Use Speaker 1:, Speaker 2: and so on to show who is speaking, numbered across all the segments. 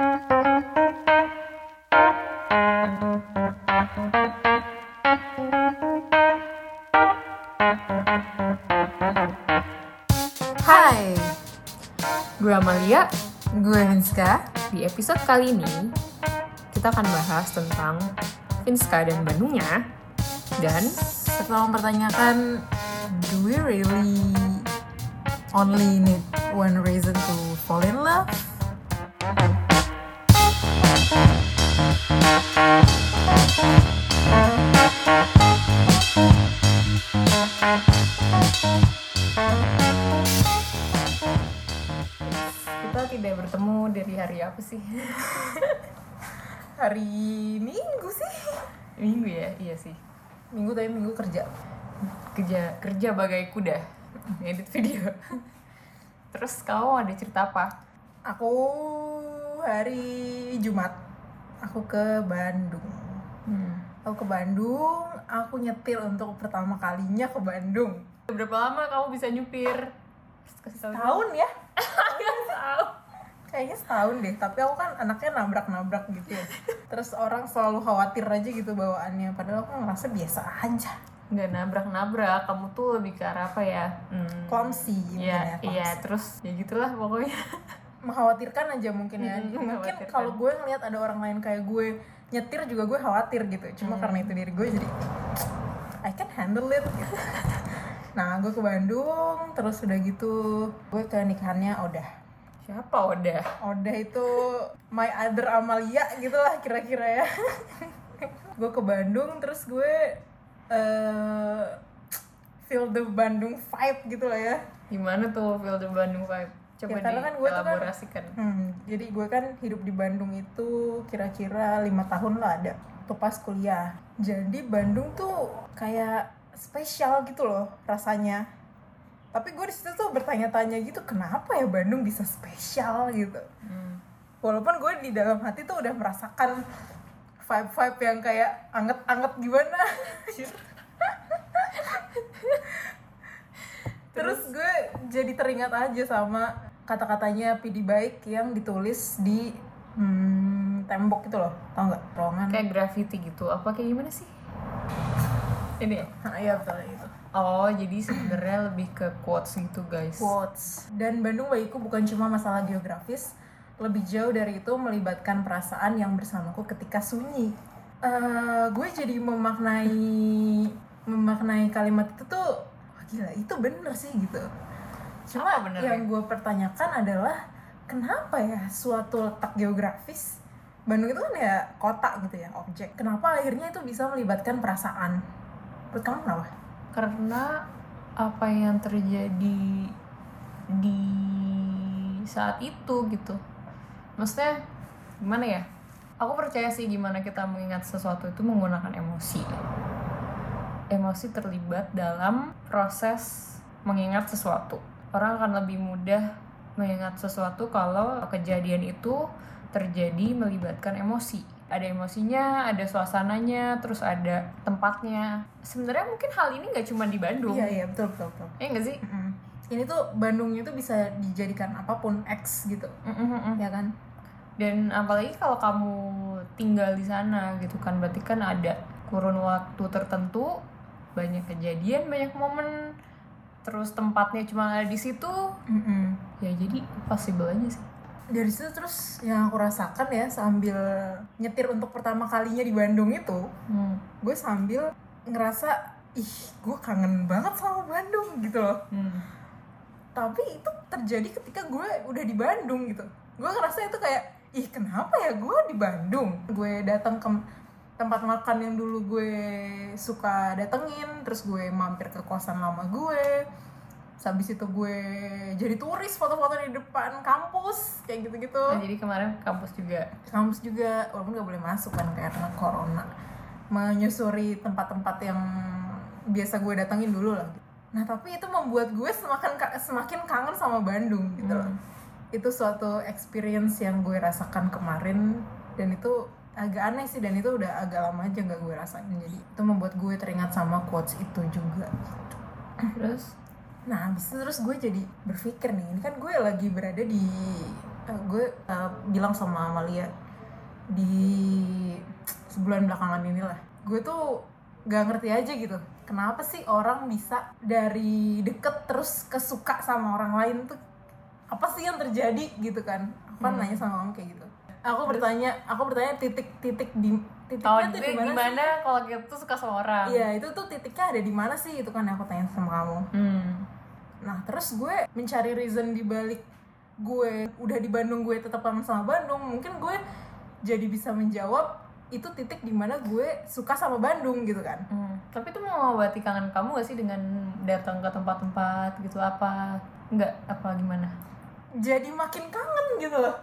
Speaker 1: Hai,
Speaker 2: Gue Amalia,
Speaker 1: gue Rinska.
Speaker 2: di episode kali ini kita akan bahas tentang Finska dan Bandungnya dan
Speaker 1: Setelah mempertanyakan, do we really only need one reason to fall in love?
Speaker 2: Kita tidak bertemu dari hari apa sih?
Speaker 1: Hari Minggu sih.
Speaker 2: Minggu ya, iya sih.
Speaker 1: Minggu tapi minggu kerja.
Speaker 2: Kerja kerja bagai kuda, edit video. Terus kamu ada cerita apa?
Speaker 1: Aku hari Jumat, aku ke Bandung.
Speaker 2: Hmm.
Speaker 1: Aku ke Bandung, aku nyetir untuk pertama kalinya ke Bandung.
Speaker 2: Berapa lama kamu bisa nyupir?
Speaker 1: Tahun ya? Kayaknya setahun deh, tapi aku kan anaknya nabrak-nabrak gitu ya. Terus orang selalu khawatir aja gitu bawaannya, padahal aku ngerasa biasa aja.
Speaker 2: Nggak nabrak-nabrak, kamu tuh lebih ke arah apa ya? Hmm.
Speaker 1: Clumsy
Speaker 2: Iya,
Speaker 1: ya,
Speaker 2: iya, terus ya gitulah pokoknya.
Speaker 1: Mengkhawatirkan aja mungkin ya.
Speaker 2: Mm,
Speaker 1: mungkin kalau gue ngeliat ada orang lain kayak gue nyetir juga gue khawatir gitu. Cuma
Speaker 2: Mm.
Speaker 1: karena itu diri gue jadi I can handle it gitu. Nah, gue ke Bandung, terus udah gitu gue ke nikahannya Odah.
Speaker 2: Siapa udah?
Speaker 1: Oda itu my other Amalia gitu lah kira-kira ya gue ke Bandung terus gue eh feel the Bandung vibe gitu lah ya
Speaker 2: Gimana tuh feel the Bandung vibe? Coba
Speaker 1: Ya, karena kan gue tuh kan- hmm, jadi gue kan hidup di Bandung itu kira-kira lima tahun lah ada tuh pas kuliah. Jadi Bandung tuh kayak spesial gitu loh rasanya. Tapi gue di situ tuh bertanya-tanya gitu kenapa ya Bandung bisa spesial? gitu.
Speaker 2: Hmm.
Speaker 1: walaupun gue di dalam hati tuh udah merasakan vibe-vibe yang kayak anget-anget gimana. Terus gue jadi teringat aja sama kata-katanya PD Baik yang ditulis di hmm, tembok itu loh tau nggak ruangan
Speaker 2: Kayak graffiti gitu. Apa kayak gimana sih? Ini ya?
Speaker 1: iya betul itu
Speaker 2: Oh, jadi sebenarnya lebih ke quotes gitu, guys.
Speaker 1: quotes dan Bandung bagiku bukan cuma masalah geografis lebih jauh dari itu melibatkan perasaan yang bersamaku ketika sunyi Eh, gue jadi memaknai memaknai kalimat itu tuh wah gila itu bener sih gitu cuma
Speaker 2: Apa benernya?
Speaker 1: yang gue pertanyakan adalah kenapa ya suatu letak geografis Bandung itu kan ya kota gitu ya objek kenapa akhirnya itu bisa melibatkan perasaan menurut kamu kenapa
Speaker 2: Karena apa yang terjadi di saat itu gitu. Maksudnya gimana ya? Aku percaya sih gimana kita mengingat sesuatu itu menggunakan emosi. Emosi terlibat dalam proses mengingat sesuatu. Orang akan lebih mudah mengingat sesuatu kalau kejadian itu terjadi melibatkan emosi. Ada emosinya, ada suasananya, terus ada tempatnya. Sebenarnya mungkin hal ini nggak cuma di Bandung.
Speaker 1: iya iya betul betul betul
Speaker 2: Iya nggak sih?
Speaker 1: Mm-mm. Ini tuh Bandungnya tuh bisa dijadikan apa pun X gitu,
Speaker 2: Mm-mm-mm.
Speaker 1: ya kan?
Speaker 2: Dan apalagi kalau kamu tinggal di sana gitu kan, berarti kan ada kurun waktu tertentu, banyak kejadian, banyak momen, terus tempatnya cuma ada di situ,
Speaker 1: Mm-mm.
Speaker 2: ya jadi possible aja sih.
Speaker 1: Dari situ terus yang aku rasakan ya sambil nyetir untuk pertama kalinya di Bandung itu,
Speaker 2: Hmm.
Speaker 1: gue sambil ngerasa ih gue kangen banget sama Bandung gitu loh.
Speaker 2: Hmm.
Speaker 1: Tapi itu terjadi ketika gue udah di Bandung gitu. Gue ngerasa itu kayak ih kenapa ya gue di Bandung? Gue datang ke tempat makan yang dulu gue suka datengin, terus gue mampir ke kosan lama gue. Habis itu gue jadi turis foto-foto di depan kampus kayak gitu-gitu.
Speaker 2: Nah, jadi kemarin kampus juga.
Speaker 1: Kampus juga walaupun nggak boleh masuk kan karena corona. Menyusuri tempat-tempat yang biasa gue datengin dulu lah. Nah tapi itu membuat gue semakin semakin kangen sama Bandung gitu loh. Itu suatu experience yang gue rasakan kemarin dan itu agak aneh sih dan itu udah agak lama aja nggak gue rasain jadi itu membuat gue teringat sama quotes itu juga
Speaker 2: Terus
Speaker 1: Nah, habis itu terus gue jadi berpikir nih, ini kan gue lagi berada di eh, gue eh, bilang sama Amalia di sebulan belakangan inilah. Gue tuh gak ngerti aja gitu kenapa sih orang bisa dari deket terus kesuka sama orang lain tuh? Apa sih yang terjadi gitu kan? Aku kan nanya sama kamu kayak gitu. Aku bertanya aku bertanya titik-titik di titiknya tuh di mana
Speaker 2: gimana kalau tuh suka sama orang?
Speaker 1: Iya itu tuh titiknya ada di mana sih itu kan? Yang aku tanya sama kamu.
Speaker 2: Hmm.
Speaker 1: Nah terus gue mencari reason di balik gue udah di Bandung gue tetap kangen sama Bandung mungkin gue jadi bisa menjawab itu titik di mana gue suka sama Bandung gitu kan.
Speaker 2: Hmm. Tapi itu mau mengobati kangen kamu gak sih dengan datang ke tempat-tempat gitu apa? Enggak, apa gimana?
Speaker 1: Jadi makin kangen gitu loh.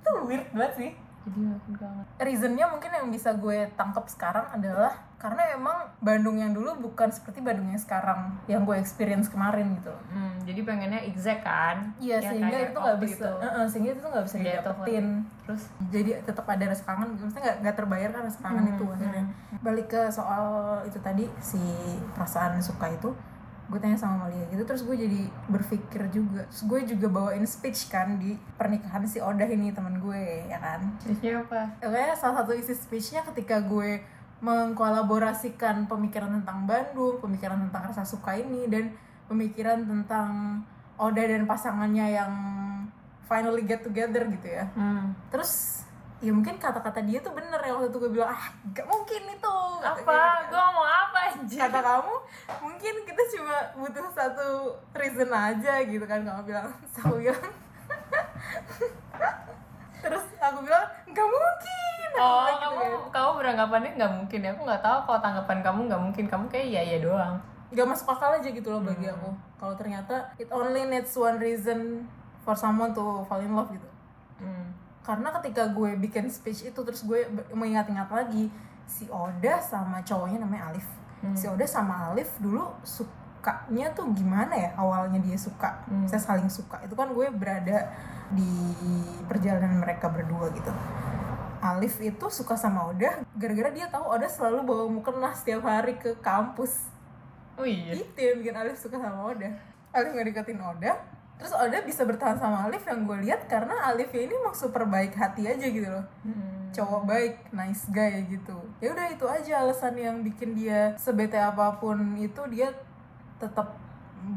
Speaker 1: Itu weird banget sih.
Speaker 2: Jadi makin kangen.
Speaker 1: Reasonnya mungkin yang bisa gue tangkap sekarang adalah karena emang Bandung yang dulu bukan seperti Bandung yang sekarang yang gue experience kemarin gitu.
Speaker 2: Hmm, jadi pengennya exact kan?
Speaker 1: Iya sehingga itu nggak bisa,
Speaker 2: itu.
Speaker 1: Heeh, sehingga itu nggak bisa
Speaker 2: Iya,
Speaker 1: didapetin.
Speaker 2: Terus
Speaker 1: Jadi tetap ada rasa kangen, maksudnya nggak nggak terbayar kan rasa kangen
Speaker 2: Hmm,
Speaker 1: itu akhirnya. Balik ke soal itu tadi si perasaan suka itu, gue tanya sama Malia gitu, terus gue jadi berpikir juga, terus gue juga bawain speech kan di pernikahan si Odah ini teman gue ya kan.
Speaker 2: siapa?
Speaker 1: Kayak salah satu isi speechnya ketika gue mengkolaborasikan pemikiran tentang Bandung, pemikiran tentang rasa suka ini dan pemikiran tentang Oda dan pasangannya yang finally get together gitu ya.
Speaker 2: Hmm.
Speaker 1: Terus ya mungkin kata-kata dia tuh bener ya waktu itu gue bilang ah gak mungkin itu
Speaker 2: Apa?
Speaker 1: gitu
Speaker 2: Gue
Speaker 1: kan.
Speaker 2: ngomong apa anjir?
Speaker 1: kata kamu mungkin kita cuma butuh satu reason aja gitu kan kamu bilang aku bilang terus aku bilang nggak mungkin Aku
Speaker 2: Oh,
Speaker 1: gitu
Speaker 2: kamu
Speaker 1: kan.
Speaker 2: kamu beranggapannya nggak mungkin ya? Aku nggak tahu kalau tanggapan kamu nggak mungkin. Kamu kayak iya iya doang.
Speaker 1: gak masuk akal aja gitu loh bagi aku kalau ternyata it only needs one reason for someone to fall in love gitu
Speaker 2: Hmm.
Speaker 1: karena ketika gue bikin speech itu terus gue mengingat-ingat lagi si Oda sama cowoknya namanya Alif si Oda sama Alif dulu sukanya tuh gimana ya? Awalnya dia suka saya saling suka. Itu kan gue berada di perjalanan mereka berdua gitu. Alif itu suka sama Oda gara-gara dia tahu Oda selalu bawa mukena setiap hari ke kampus.
Speaker 2: Oh iya.
Speaker 1: itu yang bikin Alif suka sama Oda. Alif nggak deketin Oda terus Oda bisa bertahan sama Alif yang gue lihat karena Alif ini emang super baik hati aja gitu loh.
Speaker 2: Hmm.
Speaker 1: Cowok baik nice guy gitu. Ya udah itu aja alasan yang bikin dia sebete apa pun itu dia tetap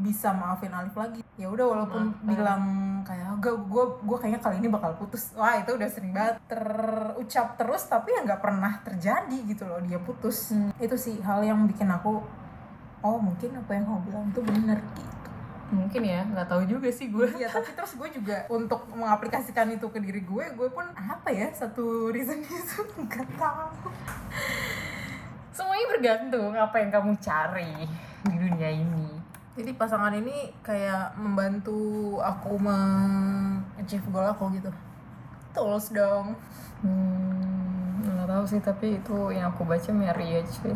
Speaker 1: bisa maafin Alif lagi. Ya udah walaupun
Speaker 2: Maafkan.
Speaker 1: bilang kayak gak gue gue kayaknya kali ini bakal putus. Wah itu udah sering banget terucap terus tapi ya nggak pernah terjadi gitu loh dia putus. Itu sih hal yang bikin aku oh mungkin apa yang kamu bilang itu bener gitu
Speaker 2: Mungkin ya, nggak tahu juga sih gue.
Speaker 1: Iya tapi terus gue juga untuk mengaplikasikan itu ke diri gue gue pun apa ya satu reason itu nggak tahu
Speaker 2: Semuanya bergantung apa yang kamu cari di dunia ini.
Speaker 1: jadi pasangan ini kayak membantu aku meng-achieve goal aku gitu tools dong
Speaker 2: Hmm, nggak tahu sih tapi itu yang aku baca marriage sih.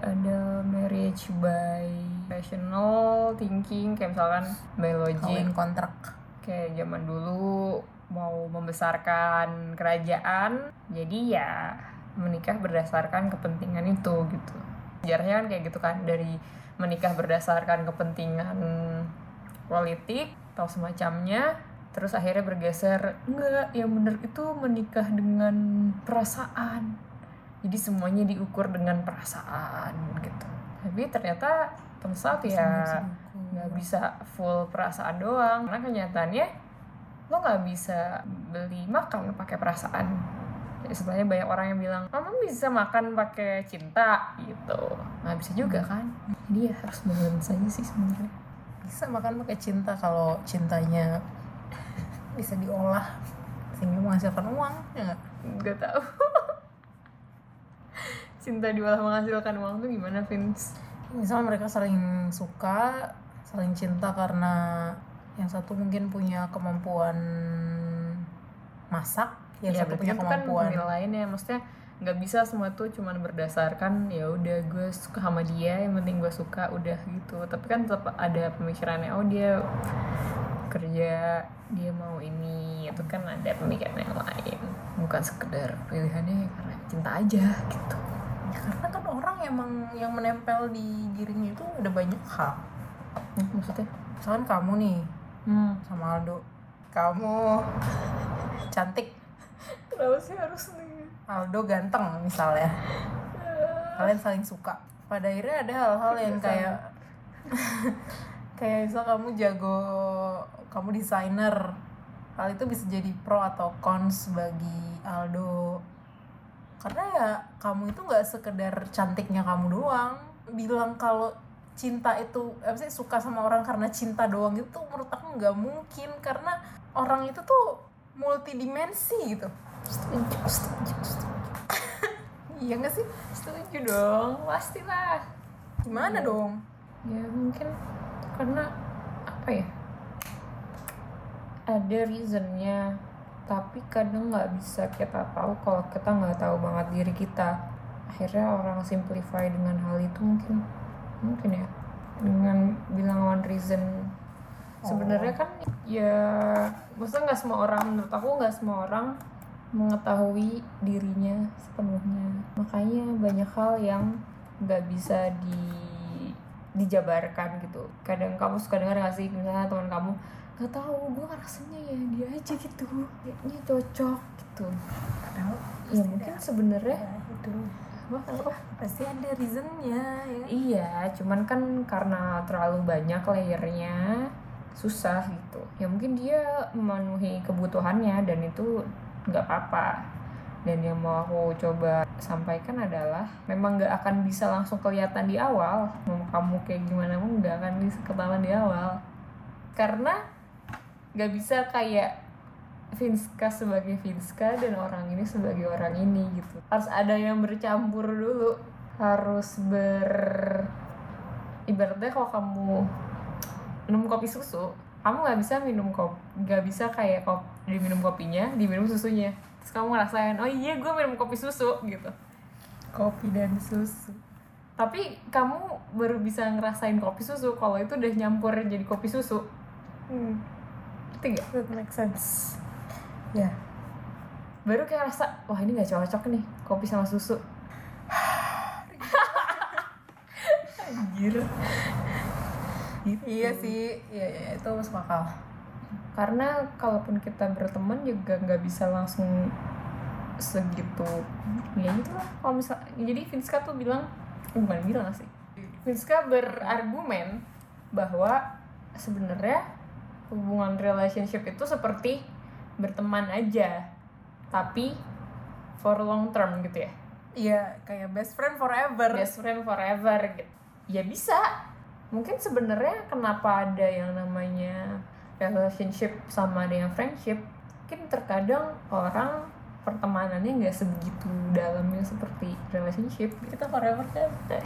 Speaker 2: Ada marriage by rational thinking kayak misalkan
Speaker 1: kawin kontrak.
Speaker 2: Kayak zaman dulu mau membesarkan kerajaan jadi ya menikah berdasarkan kepentingan itu gitu. Sejarahnya kan kayak gitu kan dari menikah berdasarkan kepentingan politik atau semacamnya terus akhirnya bergeser. Enggak yang bener itu menikah dengan perasaan. Jadi semuanya diukur dengan perasaan gitu. Tapi ternyata tempat ya nggak bisa full perasaan doang. Karena kenyataannya lo nggak bisa beli makan pakai perasaan. Jadi sebenarnya banyak orang yang bilang mama bisa makan pakai cinta gitu. Nggak bisa juga kan? Jadi ya harus balance aja sih sebenarnya.
Speaker 1: Bisa makan pakai cinta kalau cintanya bisa diolah sehingga menghasilkan uang ya nggak?
Speaker 2: nggak tahu. Cinta diolah menghasilkan uang tuh gimana Vince
Speaker 1: misalnya mereka saling suka saling cinta karena yang satu mungkin punya kemampuan masak yang
Speaker 2: ya
Speaker 1: satu punya
Speaker 2: kan
Speaker 1: kemampuan
Speaker 2: penilaiannya maksudnya nggak bisa semua tuh cuman berdasarkan ya udah gue suka sama dia yang penting gue suka udah gitu. Tapi kan tetap ada pemikirannya oh dia kerja dia mau ini itu kan. Ada pemikiran yang lain. Bukan sekedar pilihannya karena cinta aja gitu.
Speaker 1: Ya, kan orang emang yang menempel di dirinya itu udah banyak hal
Speaker 2: Hmm, maksudnya?
Speaker 1: Misalkan kamu nih
Speaker 2: hmm.
Speaker 1: sama Aldo. Kamu. Cantik.
Speaker 2: Kenapa sih harus nih?
Speaker 1: Aldo ganteng misalnya. Kalian saling suka. Pada akhirnya ada hal-hal yang kayak kayak misal kamu jago kamu desainer. Hal itu bisa jadi pro atau cons bagi Aldo karena ya kamu itu nggak sekedar cantiknya kamu doang. Bilang kalau cinta itu apa sih suka sama orang karena cinta doang itu menurut aku nggak mungkin. Karena orang itu tuh multidimensi gitu.
Speaker 2: Setuju setuju setuju.
Speaker 1: Iya nggak sih?
Speaker 2: Setuju dong pastilah.
Speaker 1: Gimana dong?
Speaker 2: Ya mungkin karena apa ya? Ada reasonnya tapi kadang nggak bisa kita tahu kalau kita nggak tahu banget diri kita. Akhirnya orang simplify dengan hal itu mungkin mungkin ya. Dengan bilang one reason. Sebenarnya kan ya maksudnya nggak semua orang menurut aku nggak semua orang mengetahui dirinya sepenuhnya. Makanya banyak hal yang nggak bisa di dijabarkan gitu. Kadang kamu suka dengar gak sih? Misalnya teman kamu nggak tahu gue rasanya ya dia aja gitu kayaknya cocok gitu.
Speaker 1: Padahal
Speaker 2: ya mungkin sebenarnya
Speaker 1: ya itu.
Speaker 2: Wah, apa?
Speaker 1: pasti ada reasonnya ya.
Speaker 2: Iya, cuman kan karena terlalu banyak layernya susah gitu. Ya mungkin dia memenuhi kebutuhannya dan itu nggak apa-apa. Dan yang mau aku coba sampaikan adalah memang nggak akan bisa langsung kelihatan di awal. Mau kamu kayak gimana pun nggak akan bisa ketahuan di awal. Karena nggak bisa kayak Vinska sebagai Vinska dan orang ini sebagai orang ini gitu harus ada yang bercampur dulu harus ber ibaratnya kalau kamu minum kopi susu kamu nggak bisa minum kopi nggak bisa kayak kop diminum kopinya diminum susunya terus kamu ngerasain oh iya gue minum kopi susu gitu.
Speaker 1: Kopi dan susu.
Speaker 2: Tapi kamu baru bisa ngerasain kopi susu kalau itu udah nyampur jadi kopi susu.
Speaker 1: Hmm,
Speaker 2: gak?
Speaker 1: that makes sense. Ya.
Speaker 2: Baru kayak rasa wah ini nggak cocok nih kopi sama susu. Anjir. Gitu.
Speaker 1: iya sih. Iya, iya. Itu masuk akal
Speaker 2: karena kalaupun kita berteman juga nggak bisa langsung segitu ya gitu lah kalau misal jadi Vinska tuh bilang eh, bukan bilang sih. Vinska berargumen bahwa sebenarnya hubungan relationship itu seperti berteman aja tapi for long term gitu ya.
Speaker 1: Iya kayak best friend forever.
Speaker 2: Best friend forever gitu. Ya bisa. Mungkin sebenarnya kenapa ada yang namanya relationship sama yang friendship mungkin terkadang orang pertemanannya nggak sebegitu dalamnya seperti relationship. Kita forever kan?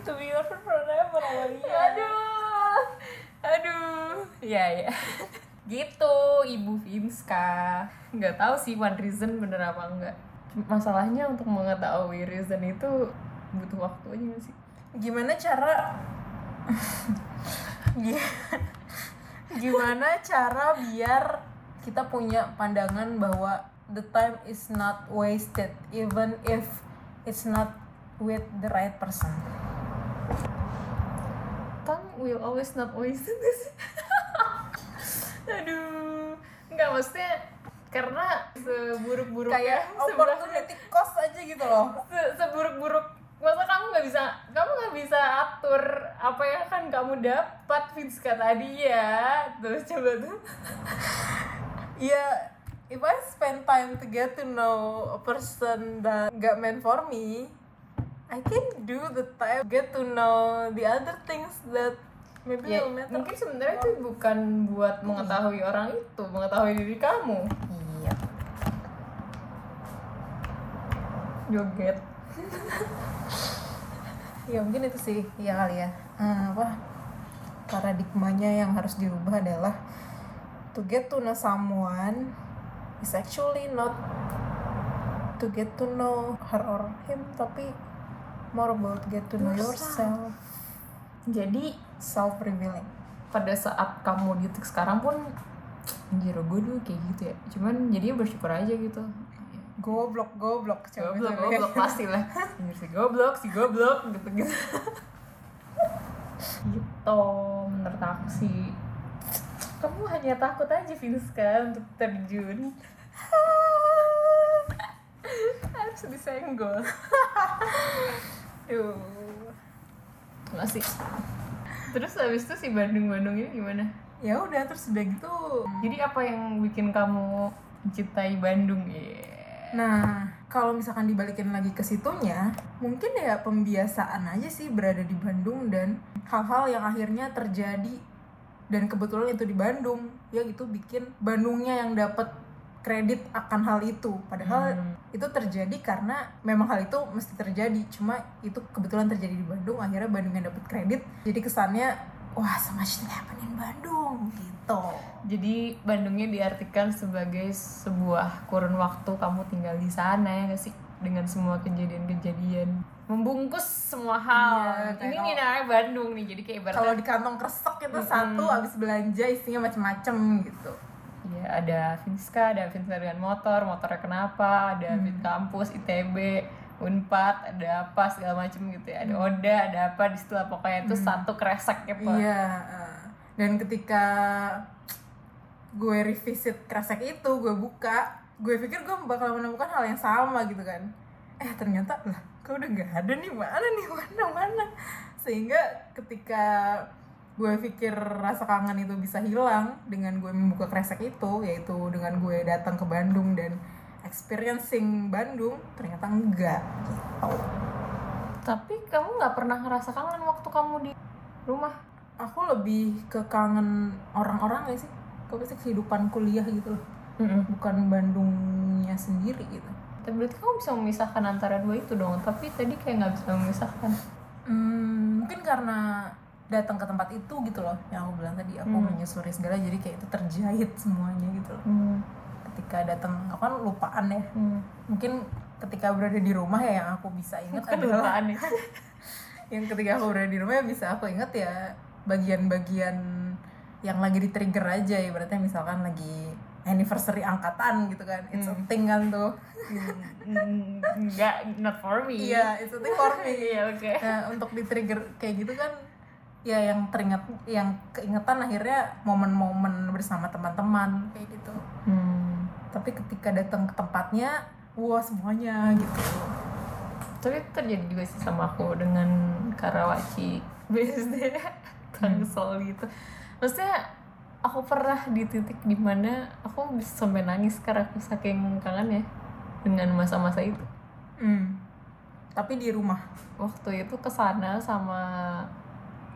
Speaker 1: To be your forever
Speaker 2: aduh. Aduh. Ya ya. Gitu ibu Vinska. Nggak tahu sih one reason bener apa enggak masalahnya untuk mengetahui reason itu butuh waktu aja sih
Speaker 1: gimana cara Gi- gimana cara biar kita punya pandangan bahwa the time is not wasted even if it's not with the right person?
Speaker 2: Time will always not wasted aduh. Nggak maksudnya karena seburuk-buruknya
Speaker 1: kayak opportunity cost aja gitu loh.
Speaker 2: Se- seburuk-buruk masa kamu nggak bisa kamu nggak bisa atur apa yang akan kamu dapat Vinska tadi ya. Terus coba tuh.
Speaker 1: Iya, if I spend time to get to know a person that got meant for me, I can do the time get to know the other things that maybe
Speaker 2: ya
Speaker 1: will matter.
Speaker 2: mungkin sebenarnya itu bukan buat mengetahui orang itu mengetahui diri kamu.
Speaker 1: Iya.
Speaker 2: joget
Speaker 1: Ya mungkin itu sih, ya kali ya. Eh, apa paradigmanya yang harus dirubah adalah to get to know someone is actually not to get to know her or him, tapi more about get to know yourself,
Speaker 2: jadi
Speaker 1: self revealing.
Speaker 2: pada saat kamu di sekarang pun anjir gue dulu kayak gitu ya. Cuman jadi bersyukur aja gitu
Speaker 1: Goblok, goblok,
Speaker 2: goblok
Speaker 1: cewek-cewek.
Speaker 2: goblok pasti lah si goblok si goblok gitu gitu Tom menurut aku sih kamu hanya takut aja Vinska untuk terjun harus disenggol Duh. Masih. Terus habis itu si Bandung-Bandung ini gimana?
Speaker 1: ya udah terus udah gitu
Speaker 2: Jadi apa yang bikin kamu mencintai Bandung ya?
Speaker 1: Nah, kalau misalkan dibalikin lagi ke situnya, mungkin ya pembiasaan aja sih berada di Bandung dan hal-hal yang akhirnya terjadi dan kebetulan itu di Bandung, ya itu bikin Bandungnya yang dapat kredit akan hal itu. Padahal
Speaker 2: Hmm.
Speaker 1: itu terjadi karena memang hal itu mesti terjadi, cuma itu kebetulan terjadi di Bandung, akhirnya Bandung yang dapat kredit. Jadi kesannya wah thing happen in Bandung gitu.
Speaker 2: Jadi Bandungnya diartikan sebagai sebuah kurun waktu kamu tinggal di sana ya nggak sih? Dengan semua kejadian-kejadian membungkus semua hal.
Speaker 1: Iya,
Speaker 2: ini namanya Bandung nih. Jadi kayak ibaratnya
Speaker 1: Kalau di kantong kresek itu satu habis belanja isinya macem-macem gitu.
Speaker 2: Iya, ada Vinska, ada Vinska dengan motor, motornya kenapa, ada
Speaker 1: Hmm.
Speaker 2: Kampus, ITB, Unpad, ada apa segala macem gitu ya. Ada
Speaker 1: Hmm.
Speaker 2: Oda, ada apa di situ pokoknya itu satu kresek gitu.
Speaker 1: Iya. Dan ketika gue revisit kresek itu, gue buka, gue pikir gue bakal menemukan hal yang sama gitu kan. Eh ternyata lah, kok udah nggak ada nih mana nih mana mana. Sehingga ketika gue pikir rasa kangen itu bisa hilang dengan gue membuka kresek itu, yaitu dengan gue datang ke Bandung dan experiencing Bandung, ternyata enggak gitu.
Speaker 2: Tapi kamu nggak pernah ngerasa kangen waktu kamu di rumah?
Speaker 1: aku lebih ke kangen orang-orang gak sih kok sih kehidupan kuliah gitu loh bukan Bandungnya sendiri gitu
Speaker 2: Tapi berarti kamu bisa memisahkan antara dua itu dong. Tapi tadi kayak nggak bisa memisahkan.
Speaker 1: hmm, mungkin karena datang ke tempat itu gitu loh yang aku bilang tadi aku
Speaker 2: Hmm.
Speaker 1: menyusuri segala jadi kayak itu terjahit semuanya gitu loh ketika datang aku kan lupaan ya
Speaker 2: Hmm.
Speaker 1: mungkin ketika berada di rumah ya yang aku bisa ingat
Speaker 2: Bukan
Speaker 1: adalah
Speaker 2: lupaan ya.
Speaker 1: yang ketika aku berada di rumah ya bisa aku ingat ya bagian-bagian yang lagi di trigger aja ya berarti misalkan lagi anniversary angkatan gitu kan it's a thing kan tuh
Speaker 2: Hmm, Nggak, not for me.
Speaker 1: iya it's a thing for me
Speaker 2: Iya, oke.
Speaker 1: nah untuk di trigger kayak gitu kan ya yang teringat yang keingetan akhirnya momen-momen bersama teman-teman kayak gitu
Speaker 2: Hmm.
Speaker 1: Tapi ketika datang ke tempatnya wah semuanya gitu.
Speaker 2: Tapi itu terjadi juga sih sama aku dengan Karawaci. BSD Tangsel gitu. Maksudnya aku pernah di titik di mana aku bisa sampai nangis karena aku saking kangen ya dengan masa-masa itu.
Speaker 1: Hmm. tapi di rumah?
Speaker 2: Waktu itu ke sana sama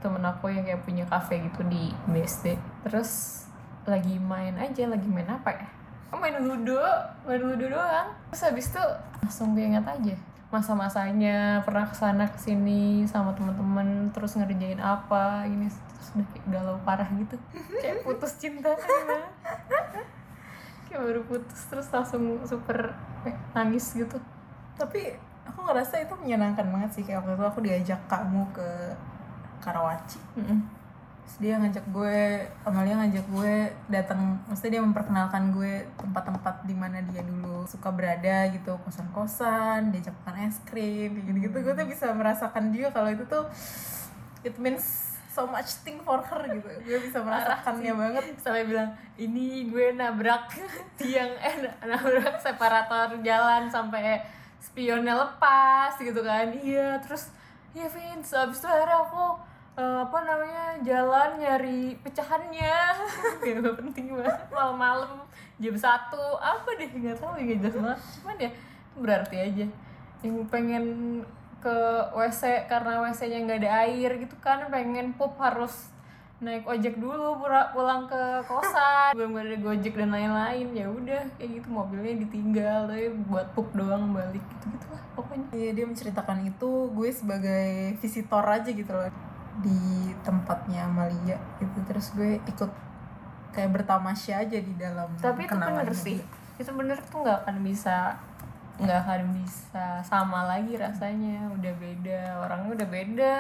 Speaker 2: temen aku yang kayak punya cafe gitu di BSD terus lagi main aja lagi main apa ya oh, main ludo main ludo doang. Terus habis itu langsung keinget aja. Masa-masanya pernah ke sana ke sini sama teman-teman terus ngerjain apa ini terus udah kayak galau parah gitu. Kayak putus cinta kayak baru putus terus langsung super eh, nangis gitu.
Speaker 1: Tapi aku ngerasa itu menyenangkan banget sih. Kayak waktu itu aku diajak kamu ke Karawaci.
Speaker 2: Mm-mm.
Speaker 1: Terus dia ngajak gue Amalia ngajak gue datang maksudnya dia memperkenalkan gue tempat-tempat di mana dia dulu suka berada gitu kosan-kosan diajak makan es krim kayak gitu-gitu. Gue tuh bisa merasakan dia kalau itu tuh it means so much thing for her gitu. Gue bisa merasakannya banget.
Speaker 2: Sampai bilang ini gue nabrak tiang eh nabrak separator jalan sampai spionnya lepas gitu kan. Iya terus ya Vince abis itu akhirnya aku eh, apa namanya jalan nyari pecahannya. Gak penting banget. Malam-malam jam satu apa deh nggak tahu ya nggak jelas banget. Cuman ya berarti aja. Yang pengen ke WC karena WC-nya nggak ada air gitu kan pengen pup harus naik ojek dulu pura- pulang ke kosan. Belum ada gojek dan lain-lain ya udah kayak gitu mobilnya ditinggal tapi buat pup doang balik gitu gitu lah pokoknya.
Speaker 1: Iya dia menceritakan itu gue sebagai visitor aja gitu loh di tempatnya Amalia gitu. Terus gue ikut kayak bertamasya aja di dalam
Speaker 2: tapi itu bener sih. itu bener tuh nggak akan bisa nggak akan bisa sama lagi rasanya. Udah beda orangnya udah beda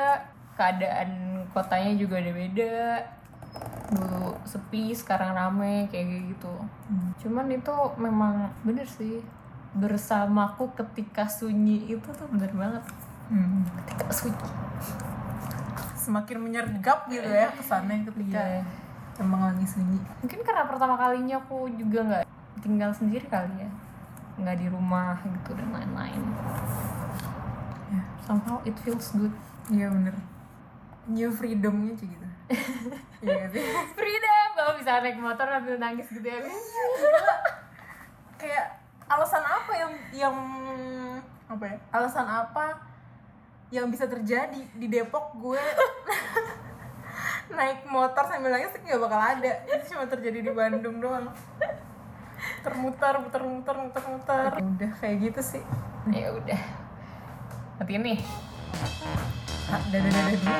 Speaker 2: keadaan kotanya juga udah beda. Dulu sepi sekarang rame kayak gitu.
Speaker 1: Hmm.
Speaker 2: cuman itu memang bener sih. Bersamaku ketika sunyi itu tuh bener banget.
Speaker 1: Hmm.
Speaker 2: ketika sunyi
Speaker 1: semakin menyergap gitu ya kesannya ketika
Speaker 2: Iya.
Speaker 1: emang lagi sunyi.
Speaker 2: Mungkin karena pertama kalinya aku juga nggak tinggal sendiri kali ya. Nggak di rumah gitu dan lain-lain.
Speaker 1: Ya.
Speaker 2: Somehow it feels good.
Speaker 1: Iya bener. New freedomnya cuy gitu. Iya gak sih?
Speaker 2: Freedom! Kalau bisa naik motor sambil nangis gitu ya.
Speaker 1: Kayak alasan apa yang yang apa ya? Alasan apa yang bisa terjadi di Depok gue. Naik motor sambil nangis nggak bakal ada. Itu cuma terjadi di Bandung doang. Termutar muter muter muter muter. Udah kayak gitu sih.
Speaker 2: Ya udah. Nanti ini
Speaker 1: Ah, dadah dadah dulu